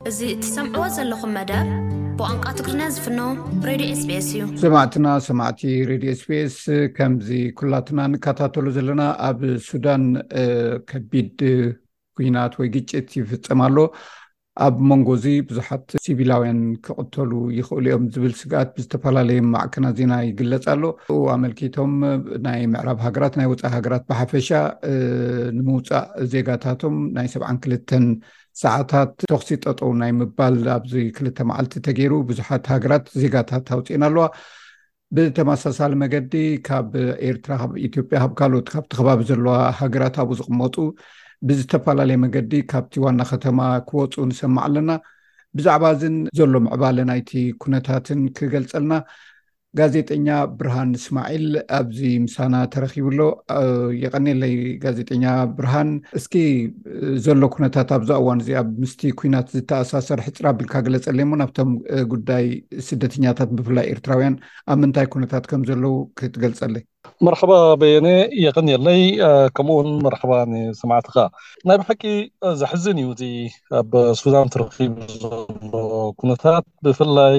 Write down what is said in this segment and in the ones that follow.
እዚ እትሰምዕዎ ዘለኹም መደብ ብቋንቋ ትግርኛ ዝፍኖ ሬድዮ ኤስቢኤስ እዩ። ሰማዕትና ሰማዕቲ ሬድዮ ኤስቢኤስ ከምዚ ኩላትና ንከታተሉ ዘለና ኣብ ሱዳን ከቢድ ኩናት ወይ ግጭት ይፍፀም ኣሎ። ኣብ መንጎ እዚ ብዙሓት ሲቪላውያን ክቕተሉ ይኽእሉ እዮም ዝብል ስግኣት ብዝተፈላለየ ማዕከናት ዜና ይግለጽ ኣሎ። ብኡ ኣመልኪቶም ናይ ምዕራብ ሃገራት ናይ ወፃኢ ሃገራት ብሓፈሻ ንምውፃእ ዜጋታቶም ናይ ሰብዓን ክልተን ሰዓታት ተኽሲ ጠጠው ናይ ምባል ኣብዚ ክልተ መዓልቲ ተገይሩ ብዙሓት ሃገራት ዜጋታት ኣውፅኤን ኣለዋ። ብተመሳሳሊ መገዲ ካብ ኤርትራ ካብ ኢትዮጵያ ካብ ካልኦት ካብቲ ከባቢ ዘለዋ ሃገራት ኣብኡ ዝቕመጡ ብዝተፈላለየ መገዲ ካብቲ ዋና ከተማ ክወፁ ንሰማዕ ኣለና ብዛዕባ እዝን ዘሎ ምዕባለ ናይቲ ኩነታትን ክገልፀልና ጋዜጠኛ ብርሃን እስማዒል ኣብዚ ምሳና ተረኪቡ ኣሎ የቐኒለይ ጋዜጠኛ ብርሃን እስኪ ዘሎ ኩነታት ኣብዛ እዋን እዚኣ ምስቲ ኩናት ዝተኣሳሰር ሕፅር ኣቢልካ ግለፀለይ እሞ ናብቶም ጉዳይ ስደተኛታት ብፍላይ ኤርትራውያን ኣብ ምንታይ ኩነታት ከም ዘለዉ ክትገልፀለይ መርሓባ በየነ የቐንየለይ ከምኡ ውን መርሓባ ንሰማዕትኻ ናይ ብሓቂ ዘሕዝን እዩ እቲ ኣብ ሱዳን ተረኺቡ ዘሎ ኩነታት ብፍላይ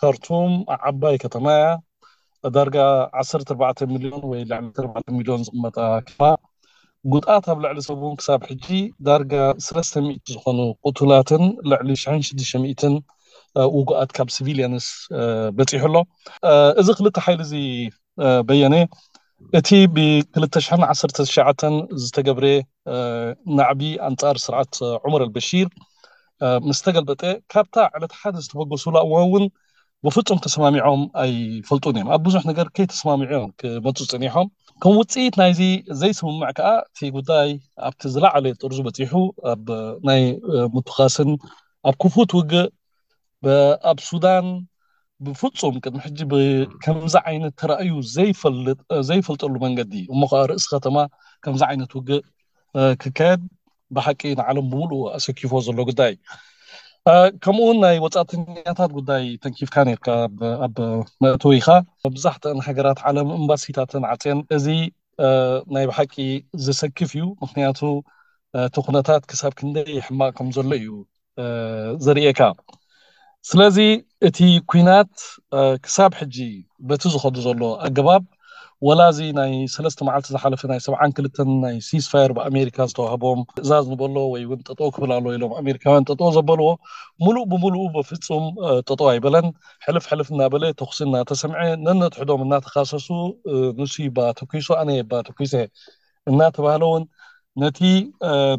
ካርቱም ዓባይ ከተማ እያ። ዳርጋ ዓሰርተ ኣርባዕተ ሚልዮን ወይ ልዕሊ ዓሰርተ ኣርባዕተ ሚልዮን ዝቕመጣ ከተማ፣ ጉድኣት ኣብ ልዕሊ ሰብ እውን ክሳብ ሕጂ ዳርጋ ሰለስተ ሚእቲ ዝኾኑ ቁቱላትን ልዕሊ ሽሕን ሽዱሽተ ሚእትን ውጉኣት ካብ ሲቪልያንስ በጺሑ ኣሎ። እዚ ክልተ ሓይሊ እዚ በየነ እቲ ብ ክልተ ሽሕን ዓሰርተ ትሽዓተን ዝተገብረ ናዕቢ ኣንጻር ስርዓት ዑመር ኣልበሺር ምስ ተገልበጠ ካብታ ዕለት ሓደ ዝተበገሱላ እዋን እውን ብፍጹም ተሰማሚዖም ኣይፈልጡን እዮም። ኣብ ብዙሕ ነገር ከይተሰማምዑ እዮም ክመጹ ጸኒሖም። ከም ውጽኢት ናይዚ ዘይስምምዕ ከኣ እቲ ጉዳይ ኣብቲ ዝለዓለ ጥርዙ በጺሑ ኣብ ናይ ምቱኻስን ኣብ ክፉት ውግእ ኣብ ሱዳን ብፍጹም ቅድሚ ሕጂ ብከምዚ ዓይነት ተራእዩ ዘይፈልጠሉ መንገዲ እሞ ከዓ ርእሲ ከተማ ከምዚ ዓይነት ውግእ ክካየድ ብሓቂ ንዓለም ብምሉኡ ኣሰኪፎ ዘሎ ጉዳይ ከምኡ እውን ናይ ወፃእተኛታት ጉዳይ ተንኪፍካ ነርካ ኣብ መእተዊኻ መብዛሕትአን ሃገራት ዓለም ኤምባሲታተን ዓፅየን እዚ ናይ ብሓቂ ዘሰክፍ እዩ ምክንያቱ እቲ ኩነታት ክሳብ ክንደይ ሕማቅ ከም ዘሎ እዩ ዘርእየካ ስለዚ እቲ ኩናት ክሳብ ሕጂ በቲ ዝኸዱ ዘሎ ኣገባብ ወላ እዚ ናይ ሰለስተ መዓልቲ ዝሓለፈ ናይ ሰብዓን ክልተን ናይ ሲስፋየር ብኣሜሪካ ዝተዋህቦም ትእዛዝ ንበሎ ወይ እውን ጠጦ ክብል ኣሎ ኢሎም ኣሜሪካውያን ጠጦ ዘበልዎ ሙሉእ ብሙሉኡ በፍፁም ጠጦ ኣይበለን ሕልፍ ሕልፍ እናበለ ተኩሲ እናተሰምዐ ነነትሕዶም እናተካሰሱ ንሱ ይባ ተኩሱ ኣነ የባ ተኩሰ እናተባህለ እውን ነቲ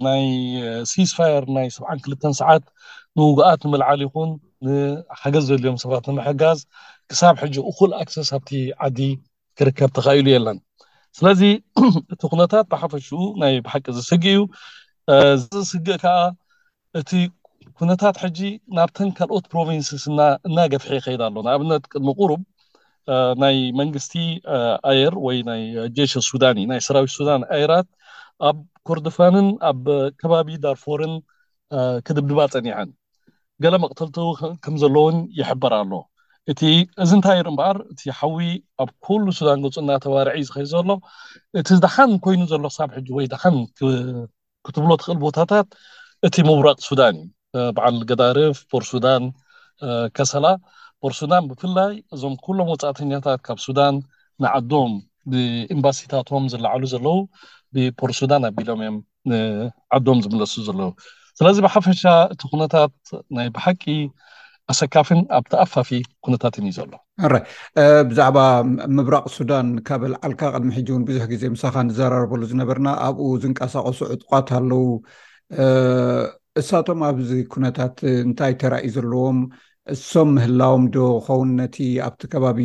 ናይ ሲስፋየር ናይ ሰብዓን ክልተን ሰዓት ንውጉኣት ንምልዓል ይኹን ንሓገዝ ዘድልዮም ሰባት ንምሕጋዝ ክሳብ ሕጂ እኹል ኣክሰስ ኣብቲ ዓዲ ክርከብ ተኻኢሉ የለን ስለዚ እቲ ኩነታት ብሓፈሽኡ ናይ ብሓቂ ዝስግእ እዩ እዚ ዝስግእ ከዓ እቲ ኩነታት ሕጂ ናብተን ካልኦት ፕሮቪንስስ እናገፍሐ ይኸይድ ኣሎ። ንኣብነት ቅድሚ ቁሩብ ናይ መንግስቲ ኣየር ወይ ናይ ጀይሸ ሱዳን እዩ፣ ናይ ሰራዊት ሱዳን ኣየራት ኣብ ኮርድፋንን ኣብ ከባቢ ዳርፎርን ክድብድባ ጸኒሐን። ገለ መቕተልቲ ከምዘሎ'ውን ይሕበር ኣሎ። እቲ እዚ እንታይ እዩ እምበኣር እቲ ሓዊ ኣብ ኩሉ ሱዳን ገጹ እናተባርዐ'ዩ ዝኸይድ ዘሎ። እቲ ደሓን ኮይኑ ዘሎ ክሳብ ሕጂ ወይ ደሓን ክትብሎ ትኽእል ቦታታት እቲ ምብራቕ ሱዳን እዩ። በዓል ገዳርፍ፣ ፖርሱዳን፣ ከሰላ፣ ፖርሱዳን ብፍላይ እዞም ኩሎም ወጻእተኛታት ካብ ሱዳን ንዓዶም ብኤምባሲታቶም ዝለዓሉ ዘለዉ ብፖርሱዳን ኣቢሎም እዮም ንዓዶም ዝምለሱ ዘለዉ። ስለዚ ብሓፈሻ እቲ ኩነታት ናይ ብሓቂ ኣሰካፊን ኣብ ተኣፋፊ ኩነታትን እዩ ዘሎ። ሕራይ ብዛዕባ ምብራቕ ሱዳን ካብ ኣልዓልካ ቅድሚ ሕጂ እውን ብዙሕ ግዜ ምሳኻ ንዘራረበሉ ዝነበርና ኣብኡ ዝንቀሳቐሱ ዕጥቋት ኣለው እሳቶም ኣብዚ ኩነታት እንታይ ተራእዩ ዘለዎም እሶም ምህላዎም ዶ ኸውን ነቲ ኣብቲ ከባቢ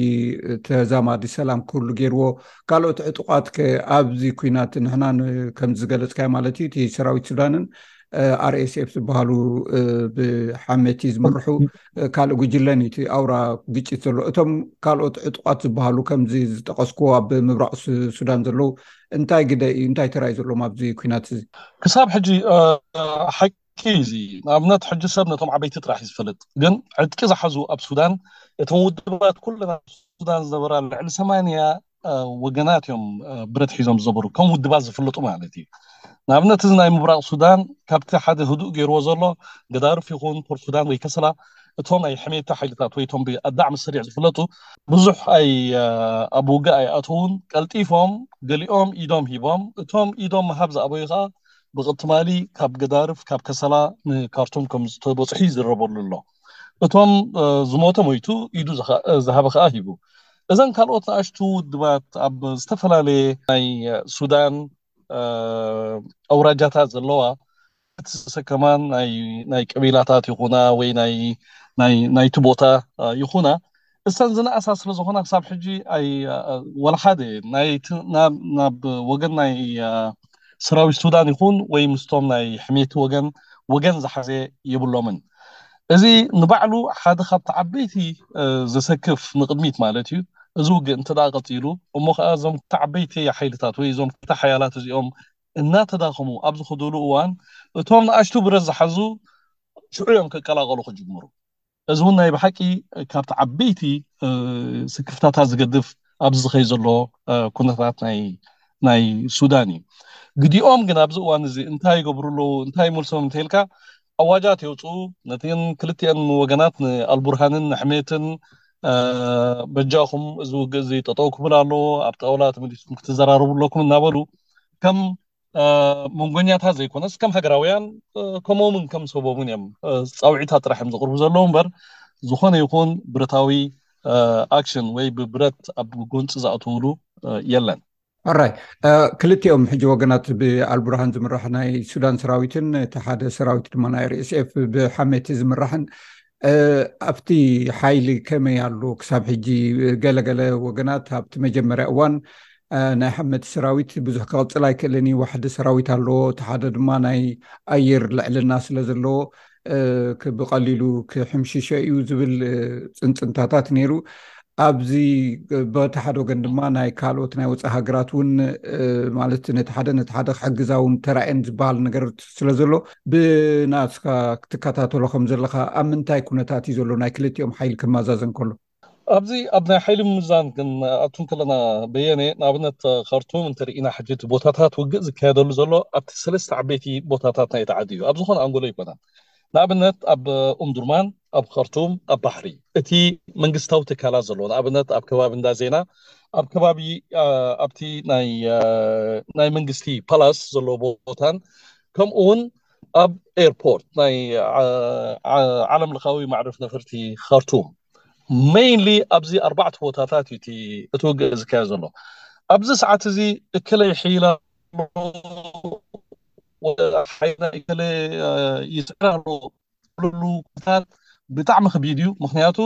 ተዛማዲ ሰላም ክህሉ ገይርዎ ካልኦት ዕጡቋት ከ ኣብዚ ኩናት ንሕና ከምዝገለፅካዮ ማለት እዩ እቲ ሰራዊት ሱዳንን ኣርኤስኤፍ ዝበሃሉ ብሓመቲ ዝምርሑ ካልእ ጉጅለን እቲ ኣውራ ግጭት ዘሎ እቶም ካልኦት ዕጡቋት ዝበሃሉ ከምዚ ዝጠቀስኩ ኣብ ምብራቅ ሱዳን ዘለዉ እንታይ ግደ እዩ እንታይ ተራይ ዘለዎም ኣብዚ ኩናት እዚ ክሳብ ሕጂ ሓቂ እዚ ንኣብነት ሕጂ ሰብ ነቶም ዓበይቲ ጥራሕ እዩ ዝፈልጥ ግን ዕጥቂ ዝሓዙ ኣብ ሱዳን እቶም ውድባት ኩለን ኣብ ሱዳን ዝነበራ ልዕሊ ሰማንያ ወገናት እዮም ብረት ሒዞም ዝዘበሩ ከም ውድባት ዝፍለጡ ማለት እዩ ንኣብነት እዚ ናይ ምብራቕ ሱዳን ካብቲ ሓደ ህዱእ ገይርዎ ዘሎ ገዳርፍ ይኹን ፖርት ሱዳን ወይ ከሰላ እቶም ናይ ሕሜታ ሓይልታት ወይ እቶም ብኣዳዕሚ ስሪዕ ዝፍለጡ ብዙሕ ኣይ ኣብ ውግእ ኣይኣተውን ቀልጢፎም ገሊኦም ኢዶም ሂቦም እቶም ኢዶም ምሃብ ዝኣበዩ ከዓ ብቕትማሊ ካብ ገዳርፍ ካብ ከሰላ ንካርቱም ከም ዝተበፅሑ ይዝረበሉ ኣሎ እቶም ዝሞተ ሞይቱ ኢዱ ዝሃበ ከኣ ሂቡ እዘን ካልኦት ንኣሽቱ ውድባት ኣብ ዝተፈላለየ ናይ ሱዳን ኣውራጃታት ዘለዋ እትሰከማ ናይ ቀቢላታት ይኹና ወይ ናይቲ ቦታ ይኹና እሰን ዝነኣሳ ስለ ዝኾና ክሳብ ሕጂ ኣይ ወላ ሓደ ናይ ናብ ወገን ናይ ሰራዊት ሱዳን ይኹን ወይ ምስቶም ናይ ሕሜቲ ወገን ወገን ዝሓዘ የብሎምን እዚ ንባዕሉ ሓደ ካብቲ ዓበይቲ ዘሰክፍ ንቕድሚት ማለት እዩ እዚ ውግእ እንተ ቀፂሉ እሞ ከዓ እዞም ክልተ ዓበይቲ ሓይልታት ወይ እዞም ክልተ ሓያላት እዚኦም እናተዳኸሙ ኣብ ዝኸዱሉ እዋን እቶም ንኣሽቱ ብረት ዝሓዙ ሽዑ እዮም ክቀላቐሉ ክጅምሩ እዚ እውን ናይ ብሓቂ ካብቲ ዓበይቲ ስክፍታታት ዝገድፍ ኣብዚ ዝኸይ ዘሎ ኩነታት ናይ ናይ ሱዳን እዩ ግዲኦም ግን ኣብዚ እዋን እዚ እንታይ ይገብሩ ኣለዉ እንታይ መልሶም እንተልካ ኣዋጃት የውፅኡ ነተን ክልቲአን ወገናት ንኣልቡርሃንን ንሕሜትን በጃኹም እዚ ውግእ እዚ ጠጠው ክብል ኣለዎ ኣብ ጣውላ ተመሊስኩም ክትዘራረቡ ኣለኩም እናበሉ ከም መንጎኛታት ዘይኮነስ ከም ሃገራውያን ከምኦምን ከም ሰቦምን እዮም ፃውዒታት ጥራሕ እዮም ዘቕርቡ ዘለዉ እምበር ዝኾነ ይኹን ብረታዊ ኣክሽን ወይ ብብረት ኣብ ጎንፂ ዝኣተውሉ የለን ኣራይ ክልቲኦም ሕጂ ወገናት ብኣልቡርሃን ዝምራሕ ናይ ሱዳን ሰራዊትን እቲ ሓደ ሰራዊት ድማ ናይ ርኤስኤፍ ብሓሜቲ ዝምራሕን ኣብቲ ሓይሊ ከመይ ኣሉ ክሳብ ሕጂ ገለገለ ወገናት ኣብቲ መጀመርያ እዋን ናይ ሓመቲ ሰራዊት ብዙሕ ክቕፅል ኣይክእልን እዩ ዋሕዲ ሰራዊት ኣለዎ እቲ ሓደ ድማ ናይ ኣየር ልዕልና ስለ ዘለዎ ብቐሊሉ ክሕምሽሸ እዩ ዝብል ፅንፅንታታት ነይሩ ኣብዚ በቲ ሓደ ወገን ድማ ናይ ካልኦት ናይ ወፃኢ ሃገራት እውን ማለት ነቲ ሓደ ነቲ ሓደ ክሕግዛ እውን ተራእየን ዝበሃል ነገር ስለ ዘሎ ብናትካ ክትከታተሎ ከም ዘለኻ ኣብ ምንታይ ኩነታት እዩ ዘሎ ናይ ክልቲኦም ሓይሊ ክማዛዘን ከሎ? ኣብዚ ኣብ ናይ ሓይሊ ምምዛን ክንኣቱ እንከለና በየነ ንኣብነት ካርቱም እንተርኢና ሕጂ እቲ ቦታታት ውግእ ዝካየደሉ ዘሎ ኣብቲ ሰለስተ ዓበይቲ ቦታታት ናይቲ ዓዲ እዩ ኣብ ዝኾነ ኣንጎሎ ኣይኮነን ንኣብነት ኣብ ኡምዱርማን ኣብ ካርቱም ኣብ ባሕሪ እቲ መንግስታዊ ትካላት ዘለዎ ንኣብነት ኣብ ከባቢ እንዳ ዜና ኣብ ከባቢ ኣብቲ ናይ ናይ መንግስቲ ፓላስ ዘለዎ ቦታን ከምኡ እውን ኣብ ኤርፖርት ናይ ዓለም ለኻዊ ማዕርፍ ነፈርቲ ካርቱም ሜይንሊ ኣብዚ ኣርባዕተ ቦታታት እዩ እቲ ውግእ ዝካየድ ዘሎ ኣብዚ ሰዓት እዚ እከለ ይሕይላ ሓይና እከለ ይስዕር ኣሎ ዝብልሉ ኩነታት ብጣዕሚ ከቢድ እዩ ምክንያቱ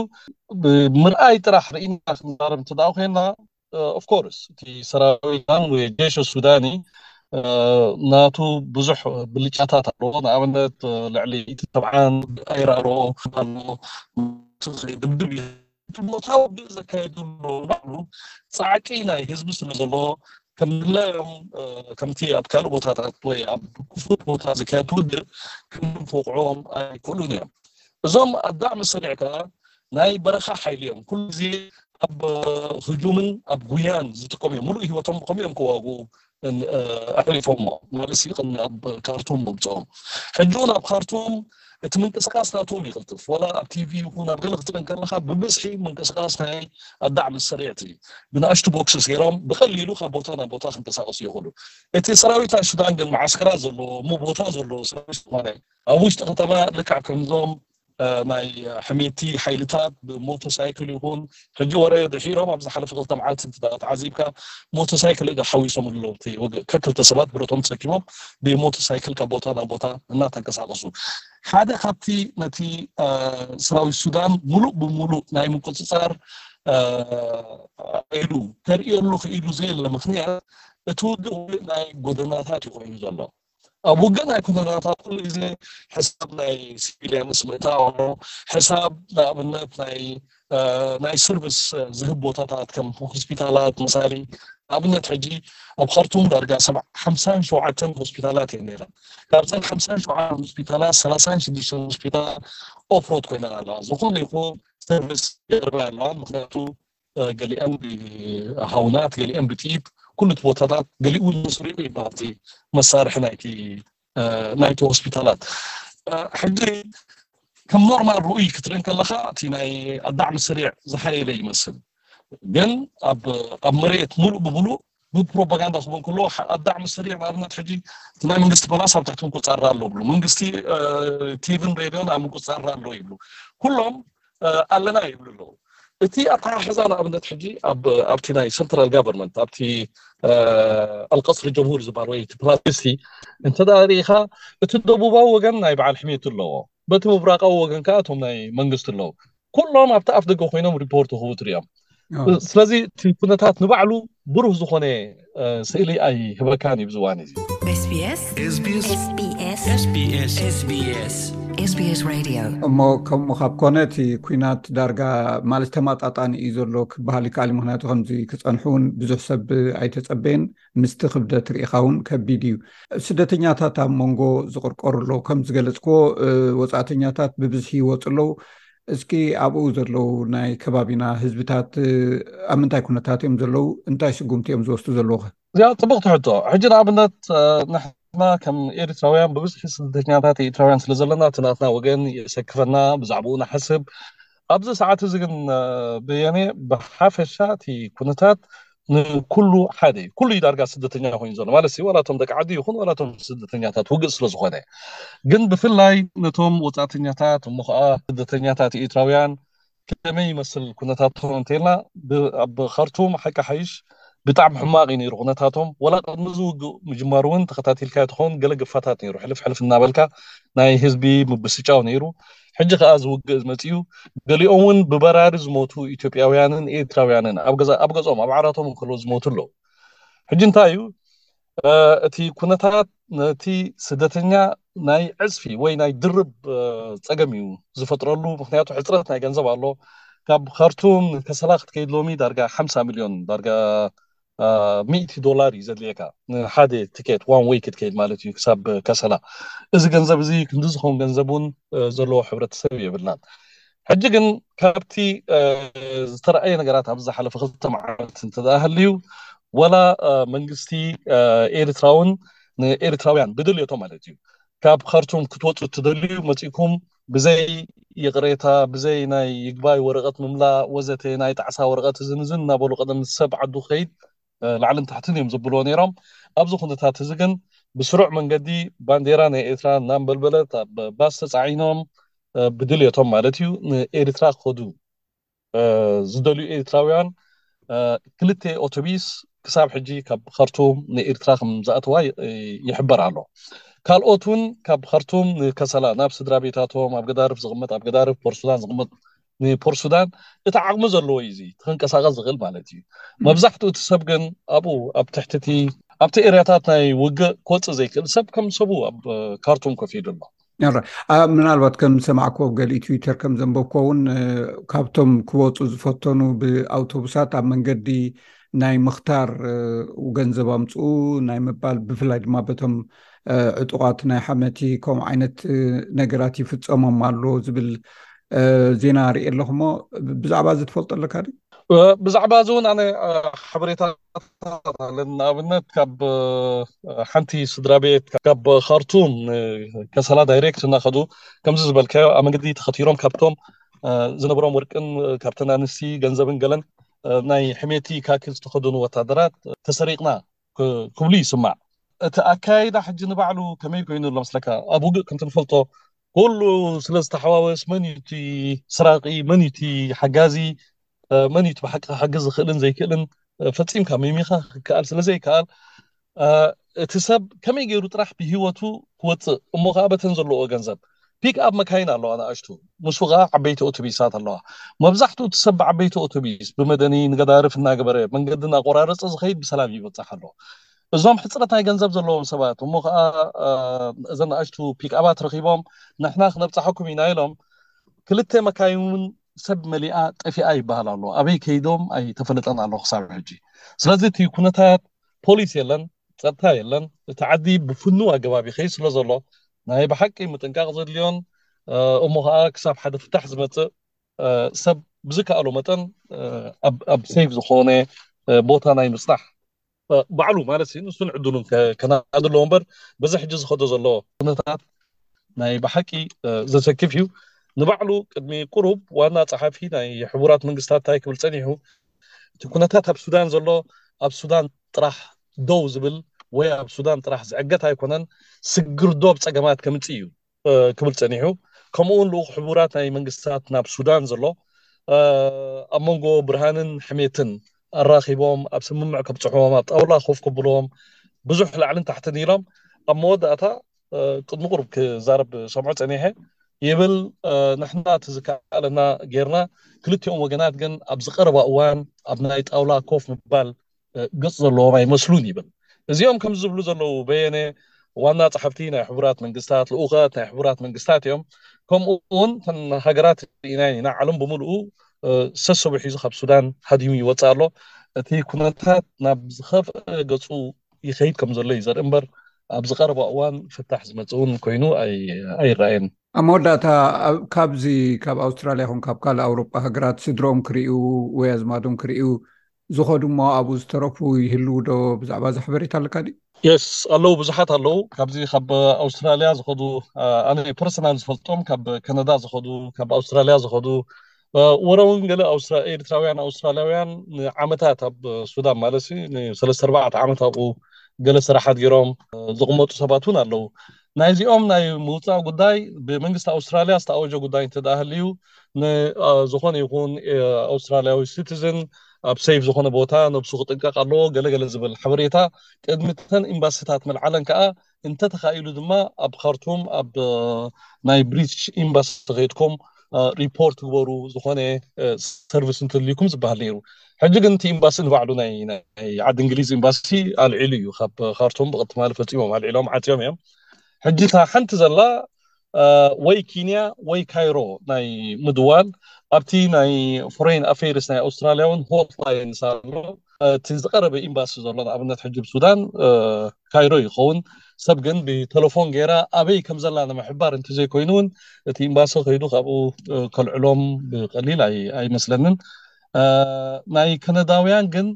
ምርኣይ ጥራሕ ርኢና ክንዛረብ እንተደኣ ኮይና ኦፍ ኮርስ እቲ ሰራዊት ወይ ጀሽ ሱዳኒ ናቱ ብዙሕ ብልጫታት ኣለዎ ንኣብነት ልዕሊ እቲ ሰብዓን ኣይራ ኣለዎ ኣለዎ ድብድብ ቦታ ውግእ ዘካየዱ ባዕሉ ፃዕቂ ናይ ህዝቢ ስለ ዘለዎ ከምድላዮም ከምቲ ኣብ ካልእ ቦታታት ወይ ኣብ ክፉት ቦታ ዝካየድ ውግእ ክንድም ክውቕዕዎም ኣይክእሉን እዮም እዞም ኣብ ዳዕሚ ሰሪዕ ከዓ ናይ በረኻ ሓይሊ እዮም ኩሉ ግዜ ኣብ ህጁምን ኣብ ጉያን ዝጥቀሙ እዮም ሙሉእ ሂወቶም ብከምኡ እዮም ክዋግኡ ኣሕሊፎሞ ናብ እስይቅ ናብ ካርቱም ምምጽኦም ሕጂ እውን ኣብ ካርቱም እቲ ምንቅስቃስ ናቶም ይቅልጥፍ ወላ ኣብ ቲቪ ይኹን ኣብ ገለ ክትርኢ ከለካ ብብዝሒ ምንቅስቃስ ናይ ኣዳዕ ምስ ሰሪዕቲ ብንኣሽቱ ቦክስስ ገይሮም ብቀሊሉ ካብ ቦታ ናብ ቦታ ክንቀሳቀሱ ይኽእሉ እቲ ሰራዊት ናይ ሱዳን ግን መዓስከራት ዘለዎ እሞ ቦታ ዘለዎ ሰራዊት ዝኾነ ኣብ ውሽጢ ከተማ ልክዕ ከምዞም ናይ ሕሜቲ ሓይልታት ብሞቶ ሳይክል ይኹን ሕጂ ወረ ድሒሮም ኣብ ዝሓለፈ ክልተ መዓልቲ እንተተዓዚብካ ሞቶ ሳይክል እገ ሓዊሶም ኣለዉ እቲ ከክልተ ሰባት ብረቶም ተሰኪሞም ብሞቶ ሳይክል ካብ ቦታ ናብ ቦታ እናተንቀሳቀሱ ሓደ ካብቲ ነቲ ሰራዊት ሱዳን ሙሉእ ብሙሉእ ናይ ምቁፅፃር ኢሉ ተርእየሉ ክኢሉ ዘየለ ምክንያት እቲ ውግእ ናይ ጎደናታት እዩ ኮይኑ ዘሎ ኣብ ውግእ ናይ ኩነታት ኣብ ኩሉ ግዜ ሕሳብ ናይ ሲቪልያንስ ምእታው ኣሎ፣ ሕሳብ ንኣብነት ናይ ናይ ሰርቪስ ዝህብ ቦታታት ከም ሆስፒታላት ምሳሌ ንኣብነት ሕጂ ኣብ ኻርቱም ዳርጋ ሓምሳን ሸውዓተን ሆስፒታላት እየን ነይረን ካብዘን ሓምሳን ሸውዓተን ሆስፒታላት ሰላሳን ሽዱሽተን ሆስፒታላት ኦፍሮት ኮይነን ኣለዋ ዝኾነ ይኹን ሰርቪስ የቕርባ ኣለዋ ምክንያቱ ገሊኣን ብሃውናት ገሊኣን ብጥይት ኩሉ እቲ ቦታታት ገሊኡ እውን ምስሪቑ ይበሃል እቲ መሳርሒ ናይቲ ናይቲ ሆስፒታላት ሕጂ ከም ኖርማል ርኡይ ክትርኢ ከለካ እቲ ናይ ኣዳዕሚ ስሪዕ ዝሓየለ ይመስል ግን ኣብ መሬት ሙሉእ ብሙሉእ ብፕሮፓጋንዳ ክብሉ ከለዉ ኣዳዕሚ ሰሪዕ ንኣብነት ሕጂ እቲ ናይ መንግስቲ ፓላስ ኣብ ትሕቲ ምቁፅፃርና ኣሎ ብሉ መንግስቲ ቲቪን ሬድዮን ኣብ ምቁፅፃርና ኣሎ ይብሉ ኩሎም ኣለና ይብሉ ኣለዉ እቲ ኣተሓሕዛ ንኣብነት ሕጂ ኣብቲ ናይ ሰንትራል ጋቨርንመንት ኣብቲ ኣልቀስሪ ጀምሁር ዝበሃል ወይ እቲ ፕላስቲ እንተ ርኢኻ እቲ ደቡባዊ ወገን ናይ በዓል ሕሜት ኣለዎ በቲ ምብራቃዊ ወገን ከዓ እቶም ናይ መንግስቲ ኣለዉ ኩሎም ኣብቲ ኣፍ ደገ ኮይኖም ሪፖርት ክህቡ ትሪኦም ስለዚ እቲ ኩነታት ንባዕሉ ብሩህ ዝኾነ ስእሊ ኣይህበካን እዩ ዝዋን እዚ እሞ ከምኡ ካብ ኮነ እቲ ኩናት ዳርጋ ማለት ተማጣጣኒ እዩ ዘሎ ክበሃል ይከኣል ምክንያቱ ከምዚ ክፀንሑ እውን ብዙሕ ሰብ ኣይተፀበየን ምስቲ ክብደት ርኢኻ እውን ከቢድ እዩ ስደተኛታት ኣብ መንጎ ዝቕርቀሩ ኣለዉ ከም ዝገለፅኮ ወፃእተኛታት ብብዝሒ ይወፁ ኣለዉ እስኪ ኣብኡ ዘለዉ ናይ ከባቢና ህዝብታት ኣብ ምንታይ ኩነታት እዮም ዘለዉ እንታይ ስጉምቲ እዮም ዝወስዱ ዘለዉ ኸ እዚኣ ፅቡቕቲ ሕቶ ሕጂ ንኣብነት ንሕና ከም ኤርትራውያን ብብዝሒ ስደተኛታት ኤርትራውያን ስለ ዘለና እቲ ናትና ወገን የሰክፈና ብዛዕባኡ ንሓስብ ኣብዚ ሰዓት እዚ ግን በየነ ብሓፈሻ እቲ ኩነታት ንኩሉ ሓደ እዩ ኩሉ እዩ ዳርጋ ስደተኛ ኮይኑ ዘሎ ማለት እዩ ዋላ እቶም ደቂ ዓዲ ይኹን ዋላ እቶም ስደተኛታት ውግእ ስለ ዝኾነ ግን ብፍላይ ነቶም ወፃእተኛታት እሞ ከዓ ስደተኛታት ኤርትራውያን ከመይ ይመስል ኩነታቶም እንተልና ኣብ ካርቱም ሓቂ ሓይሽ ብጣዕሚ ሕማቕ እዩ ነይሩ ኩነታቶም ወላ ቅድሚ እዚ ውግእ ምጅማሩ እውን ተኸታቲልካዮ ትኸውን ገለ ግፋታት ነይሩ ሕልፍ ሕልፍ እናበልካ ናይ ህዝቢ ምብስጫው ነይሩ ሕጂ ከኣ እዚ ውግእ መጺኡ ገሊኦም ውን ብበራሪ ዝሞቱ ኢትዮጵያውያንን ኤርትራውያንን ኣብ ገዛ ኣብ ገጾም ኣብ ዓራቶም እንከሎ ዝሞቱ ኣለዉ ሕጂ እንታይ እዩ እቲ ኩነታት ነቲ ስደተኛ ናይ ዕጽፊ ወይ ናይ ድርብ ጸገም እዩ ዝፈጥረሉ ምክንያቱ ሕጽረት ናይ ገንዘብ ኣሎ ካብ ካርቱም ከሰላ ክትከይድ ሎሚ ዳርጋ ሓምሳ ሚልዮን ዳርጋ ሚእቲ ዶላር እዩ ዘድልየካ ንሓደ ትኬት ዋን ወይ ክትከይድ ማለት እዩ ክሳብ ከሰላ እዚ ገንዘብ እዚ ክንዲ ዝኸውን ገንዘብ እውን ዘለዎ ሕብረተሰብ የብልናን ሕጂ ግን ካብቲ ዝተረኣየ ነገራት ኣብ ዝሓለፈ ክልተ መዓልቲ እንተሃልዩ ወላ መንግስቲ ኤርትራ እውን ንኤርትራውያን ብድልየቶም ማለት እዩ ካብ ካርቱም ክትወፁ እትደልዩ መፂእኩም ብዘይ ይቕሬታ፣ ብዘይ ናይ ይግባይ ወረቐት ምምላእ ወዘተ፣ ናይ ጣዕሳ ወረቐት እዝን እዝን እናበሉ ቀደም ምስ ሰብ ዓዱ ክኸይድ ላዕልን ታሕትን እዮም ዘብልዎ ነይሮም። ኣብዚ ኩነታት እዚ ግን ብስሩዕ መንገዲ ባንዴራ ናይ ኤርትራ እናንበልበለት ኣብ ባስ ተጻዒኖም ብድልየቶም ማለት እዩ ንኤሪትራ ክኸዱ ዝደልዩ ኤሪትራውያን ክልተ ኦቶቢስ ክሳብ ሕጂ ካብ ኸርቱም ንኤሪትራ ከም ዝኣተዋ ይሕበር ኣሎ። ካልኦት እውን ካብ ኸርቱም ንከሰላ ናብ ስድራ ቤታቶም ኣብ ገዳርፍ ዝቕመጥ ኣብ ገዳርፍ ፖርሱዳን ዝቕመጥ ንፖርሱዳን እቲ ዓቕሚ ዘለዎ እዩ እዚ ክንቀሳቐስ ዝኽእል ማለት እዩ። መብዛሕትኡ እቲ ሰብ ግን ኣብኡ ኣብ ትሕቲ እቲ ኣብቲ ኤርያታት ናይ ውግእ ክወጽእ ዘይክእል ሰብ ከም ሰቡ ኣብ ካርቱም ኮፍ ኢሉ ኣሎ። ምናልባት ከም ዝሰማዕክዎ ገሊ ትዊተር ከም ዘንበብኮ እውን ካብቶም ክወፁ ዝፈተኑ ብኣውቶቡሳት ኣብ መንገዲ ናይ ምኽታር ገንዘብ ኣምፅኡ ናይ ምባል ብፍላይ ድማ በቶም ዕጡቋት ናይ ሓመቲ ከምኡ ዓይነት ነገራት ይፍፀሞም ኣሎ ዝብል ዜና ርእ ኣለኹ ሞ ብዛዕባ እዚ ትፈልጦ ኣለካ ድ ብዛዕባ እዚ እውን ኣነ ሓበሬታ ዛዕባታት ኣለኒ ንኣብነት ካብ ሓንቲ ስድራ ቤት ካብ ካርቱም ከሰላ ዳይሬክት እናኸዱ ከምዚ ዝበልካዮ ኣብ መንገዲ ተኸቲሮም ካብቶም ዝነበሮም ወርቅን ካብተን ኣንስቲ ገንዘብን ገለን ናይ ሕሜቲ ካኪ ዝተኸደኑ ወታደራት ተሰሪቕና ክብሉ ይስማዕ እቲ ኣካይዳ ሕጂ ንባዕሉ ከመይ ኮይኑ ኣሎ መስለካ ኣብ ውግእ ከምቲ ንፈልጦ ኩሉ ስለ ዝተሓዋወስ መን እዩ እቲ ስራቂ መን እዩ እቲ ሓጋዚ መን እዩ እቲ ብሓቂ ክሓግዝ ዝኽእልን ዘይክእልን ፈፂምካ ሚሚኻ ክከኣል ስለ ዘይከኣል እቲ ሰብ ከመይ ገይሩ ጥራሕ ብሂወቱ ክወፅእ እሞ ከዓ በተን ዘለዎ ገንዘብ ፒክ ኣብ መካይን ኣለዋ ንኣሽቱ ምስኡ ከዓ ዓበይቲ ኦቶቢሳት ኣለዋ መብዛሕትኡ እቲ ሰብ ብዓበይቲ ኦቶቢስ ብመደኒ ንገዳርፍ እናገበረ መንገዲ እናቆራረፀ ዝኸይድ ብሰላም ይበፅሕ ኣሎ እዞም ሕጽረት ናይ ገንዘብ ዘለዎም ሰባት እሞ ከኣ እዘን ንኣሽቱ ፒክኣባት ረኺቦም ንሕና ክነብጻሓኩም ኢና ኢሎም ክልተ መካይን እውን ሰብ መሊኣ ጠፊኣ ይበሃል ኣሎ ኣበይ ከይዶም ኣይተፈለጠን ኣሎ ክሳብ ሕጂ ስለዚ እቲ ኩነታት ፖሊስ የለን ጸጥታ የለን እቲ ዓዲ ብፍኑ ኣገባብ ይኸይ ስለ ዘሎ ናይ ብሓቂ ምጥንቃቕ ዘድልዮን እሞ ከዓ ክሳብ ሓደ ፍታሕ ዝመጽእ ሰብ ብዝከኣሎ መጠን ኣብ ሴፍ ዝኾነ ቦታ ናይ ምጽናሕ ባዕሉ ማለት ሲ ንሱን ዕድሉን ከናዲ ኣለዎ እምበር በዚ ሕጂ ዝኸዶ ዘሎ ኩነታት ናይ ብሓቂ ዘሰክፍ እዩ ንባዕሉ ቅድሚ ቁሩብ ዋና ጸሓፊ ናይ ሕቡራት መንግስታት እንታይ ክብል ጸኒሑ እቲ ኩነታት ኣብ ሱዳን ዘሎ ኣብ ሱዳን ጥራሕ ደው ዝብል ወይ ኣብ ሱዳን ጥራሕ ዝዕገት ኣይኮነን ስግር ዶብ ጸገማት ከምጽእ እዩ ክብል ጸኒሑ፣ ከምኡ'ውን ልኡኽ ሕቡራት ናይ መንግስታት ናብ ሱዳን ዘሎ፣ ኣብ መንጎ ብርሃንን ሕሜትን ኣራኺቦም ኣብ ስምምዕ ከብጽሑዎም፣ ኣብ ጣውላ ኮፍ ከብሉዎም ብዙሕ ላዕልን ታሕትን ኢሎም፣ ኣብ መወዳእታ ቅድሚ ቁሩብ ክዛረብ ሰምዖ ጸኒሐ፣ ይብል፣ ንሕና እቲ ዝከኣለና ጌርና፣ ክልቲኦም ወገናት ግን ኣብዚ ቀረባ እዋን ኣብ ናይ ጣውላ ኮፍ ምባል ገጽ ዘለዎም ኣይመስሉን ይብል። እዚኦም ከምዚ ዝብሉ ዘለዉ በየነ ዋና ጸሓፍቲ ናይ ሕቡራት መንግስታት፣ ልኡኸት ናይ ሕቡራት መንግስታት እዮም። ከምኡ እውን እተን ሃገራት ርኢናየን ኢና፣ ዓለም ብምልኡ ሰሰቡ ሒዙ ካብ ሱዳን ሃዲሙ ይወጽእ ኣሎ። እቲ ኩነታት ናብ ዝኸፍኣ ገጹ ይኸይድ ከም ዘሎ እዩ ዘርኢ እምበር ኣብዚ ቀረባ እዋን ፍታሕ ዝመጽእ እውን ኮይኑ ኣይረኣየን። ኣብ መወዳእታ ካብዚ ካብ ኣውስትራልያ ይኹን ካብ ካልእ ኣውሮጳ ሃገራት ስድርኦም ክርእዩ ወይ ኣዝማዶም ክርእዩ ዝኸዱ እሞ ኣብኡ ዝተረፉ ይህልው ዶ ብዛዕባ እዚ ሓበሬታ ኣለካ ድዩ? የስ ኣለው ብዙሓት ኣለው ካብዚ ካብ ኣውስትራልያ ዝኸዱ ኣነ ፐርሰናል ዝፈልጦም ካብ ከነዳ ዝኸዱ ካብ ኣውስትራልያ ዝኸዱ ወረ እውን ገለ ኤርትራውያን ኣውስትራልያውያን ንዓመታት ኣብ ሱዳን ማለት ንሰለስተ ኣርባዕተ ዓመት ኣብኡ ገለ ስራሓት ገይሮም ዝቕመጡ ሰባት እውን ኣለዉ ናይዚኦም ናይ ምውጻእ ጉዳይ ብመንግስቲ ኣውስትራልያ ዝተኣወጀ ጉዳይ እንተድኣ ሃልዩ ንዝኾነ ይኹን ኣውስትራልያዊ ሲቲዝን ኣብ ሰይፍ ዝኾነ ቦታ ነብሱ ክጥንቀቕ ኣለዎ ገለ ገለ ዝብል ሓበሬታ ቅድሚ እተን ኤምባሲታት ምልዓለን ከኣ እንተተኻኢሉ ድማ ኣብ ካርቱም ኣብ ናይ ብሪቲሽ ኤምባሲ ከይድኩም ሪፖርት ግበሩ ዝኾነ ሰርቪስ እንተልዩኩም ዝበሃል ነይሩ ሕጂ ግን እቲ ኤምባሲ ንባዕሉ ናይ ዓዲ እንግሊዝ ኤምባሲ ኣልዒሉ እዩ ካብ ካርቱም ብቕት ማል ፈፂሞም ኣልዒሎም ዓፅዮም እዮም ሕጂ እታ ሓንቲ ዘላ ወይ ኬንያ ወይ ካይሮ ናይ ምድዋል ኣብቲ ናይ ፎሬን ኣፌርስ ናይ ኣውስትራሊያ እውን ሆትላይን ኣሎ እቲ ዝቀረበ ኤምባሲ ዘሎ ንኣብነት ሕጂ ኣብ ሱዳን ካይሮ እዩ ክኸውን ሰብ ግን ብተለፎን ገይራ ኣበይ ከም ዘላ ንምሕባር እንተዘይኮይኑ እውን እቲ ኤምባሲ ከይዱ ካብኡ ከልዕሎም ብቀሊል ኣይመስለንን ናይ ከነዳውያን ግን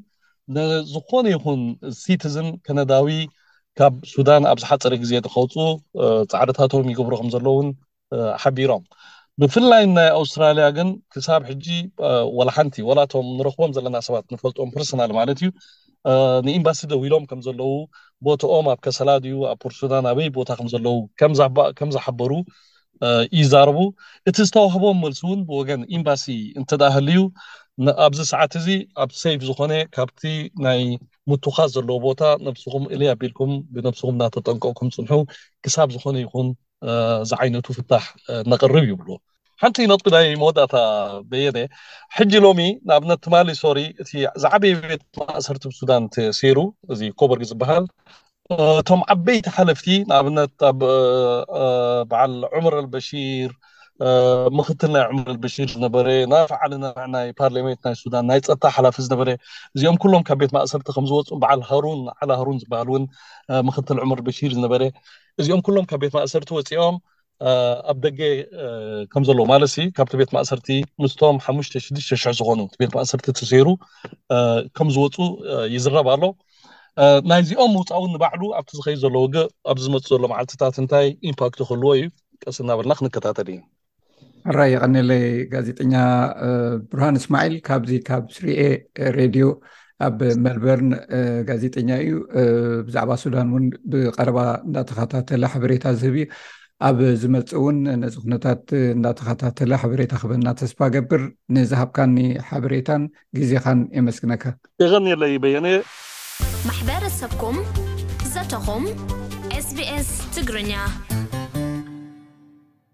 ንዝኾነ ይኹን ሲቲዝን ከነዳዊ ካብ ሱዳን ኣብ ዝሓፀረ ግዜ ንከውፅኡ ፃዕርታቶም ይገብሩ ከም ዘለውን ሓቢሮም። ብፍላይ ናይ ኣውስትራልያ ግን ክሳብ ሕጂ ዋላ ሓንቲ ዋላ እቶም ንረኽቦም ዘለና ሰባት ንፈልጦም ፐርሰናል ማለት እዩ ንኢምባሲ ደዊሎም ከም ዘለዉ ቦትኦም ኣብ ከሰላ ድዩ ኣብ ፖርትሱዳን ኣበይ ቦታ ከም ዘለዉ ከም ዝሓበሩ ይዛረቡ እቲ ዝተዋህቦም መልሲ እውን ብወገን ኢምባሲ እንተድኣ ሃልዩ ኣብዚ ሰዓት እዚ ኣብ ሰይፍ ዝኾነ ካብቲ ናይ ምቱኻስ ዘለዎ ቦታ ነብስኹም እልይ ኣቢልኩም ብነብስኹም እናተጠንቀቕኩም ፅንሑ ክሳብ ዝኾነ ይኹን ዝዓይነቱ ፍታሕ ነቕርብ ይብሉ ሓንቲ ነጥቢ ናይ መወዳእታ በየነ ሕጂ ሎሚ ንኣብነት ትማሊ ሶሪ እቲ ዝዓበየ ቤት ማእሰርቲ ብሱዳን ተሰይሩ እዚ ኮበርግ ዝበሃል እቶም ዓበይቲ ሓለፍቲ ንኣብነት ኣብ በዓል ዑመር ኣልበሺር ምክትል ናይ ዑመር ኣልበሺር ዝነበረ ናፍ ዓሊ ነናዕ ናይ ፓርላሜንት ናይ ሱዳን ናይ ፀጥታ ሓላፊ ዝነበረ እዚኦም ኩሎም ካብ ቤት ማእሰርቲ ከም ዝወፁ በዓል ሃሩን ዓላ ሃሩን ዝበሃል እውን ምክትል ዑመር በሺር ዝነበረ እዚኦም ኩሎም ካብ ቤት ማእሰርቲ ወጺኦም ኣብ ደገ ከም ዘለዎ ማለት ሲ ካብቲ ቤት ማእሰርቲ ምስቶም ሓሙሽተ ሽዱሽተ ሽሕ ዝኾኑ ቤት ማእሰርቲ ተሰይሩ ከም ዝወፁ ይዝረብ ኣሎ ናይዚኦም ምውፃኡ ንባዕሉ ኣብቲ ዝኸይ ዘሎ ውግእ ኣብዚ ዝመፅ ዘሎ መዓልትታት እንታይ ኢምፓክት ክህልዎ እዩ ቀስ እናበልና ክንከታተል እዩ ሕራይ የቐኒለይ ጋዜጠኛ ብርሃን እስማዒል ካብዚ ካብ ስሪኤ ሬድዮ ኣብ መልበርን ጋዜጠኛ እዩ ብዛዕባ ሱዳን እውን ብቀረባ እንዳተኸታተለ ሓበሬታ ዝህብ እዩ ኣብ ዝመፅ እውን ነዚ ኩነታት እንዳተኸታተለ ሓበሬታ ክበና ተስፋ ገብር ንዝሃብካኒ ሓበሬታን ግዜኻን የመስግነካ የቐኒለይ በየነ ማሕበረሰብኩም ዘተኹም ኤስቢኤስ ትግርኛ